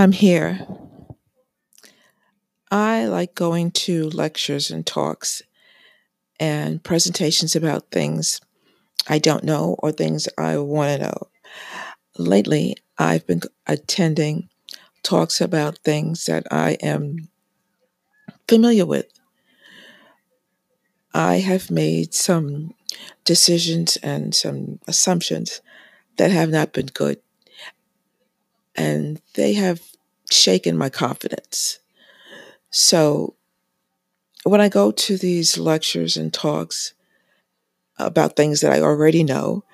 I'm here. I like going to lectures and talks and presentations about things I don't know or things I want to know. Lately, I've been attending talks about things that I am familiar with. I have made some decisions and some assumptions that have not been good and they have shaken my confidence. So when I go to these lectures and talks about things that I already know,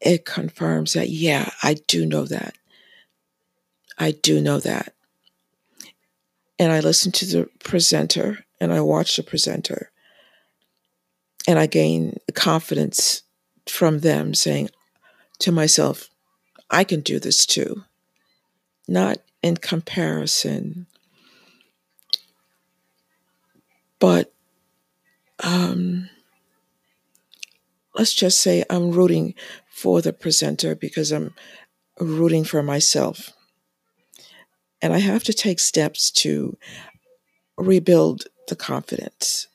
it confirms that yeah, I do know that. I do know that. And I listen to the presenter and I watch the presenter. And I gain confidence from them saying to myself, I can do this too. Not in comparison, but um, let's just say I'm rooting for the presenter because I'm rooting for myself. And I have to take steps to rebuild the confidence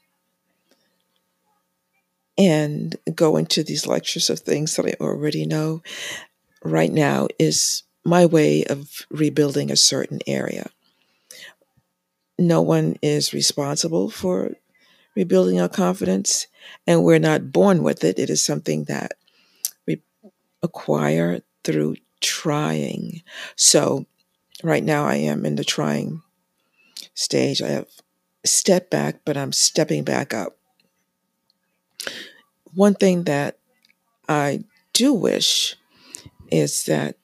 and go into these lectures of things that I already know right now is my way of rebuilding a certain area. No one is responsible for rebuilding our confidence and we're not born with it. It is something that we acquire through trying. So right now I am in the trying stage. I have stepped back, but I'm stepping back up. One thing that I do wish is that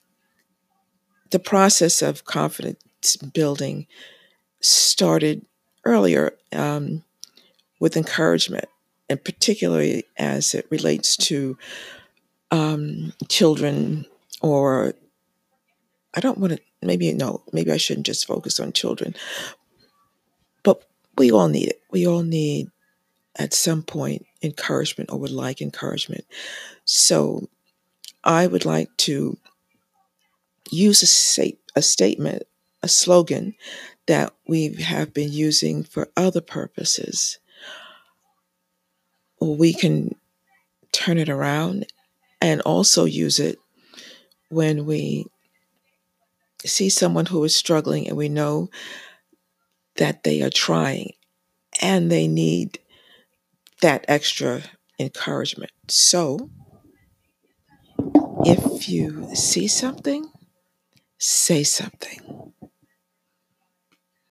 the process of confidence building started earlier um with encouragement and particularly as it relates to um children or I don't want to maybe no maybe I shouldn't just focus on children but we all need it. We all need at some point encouragement or would like encouragement. So I would like to use a, state, a statement, a slogan that we have been using for other purposes. We can turn it around and also use it when we see someone who is struggling and we know that they are trying and they need that extra encouragement. So, if you see something, say something.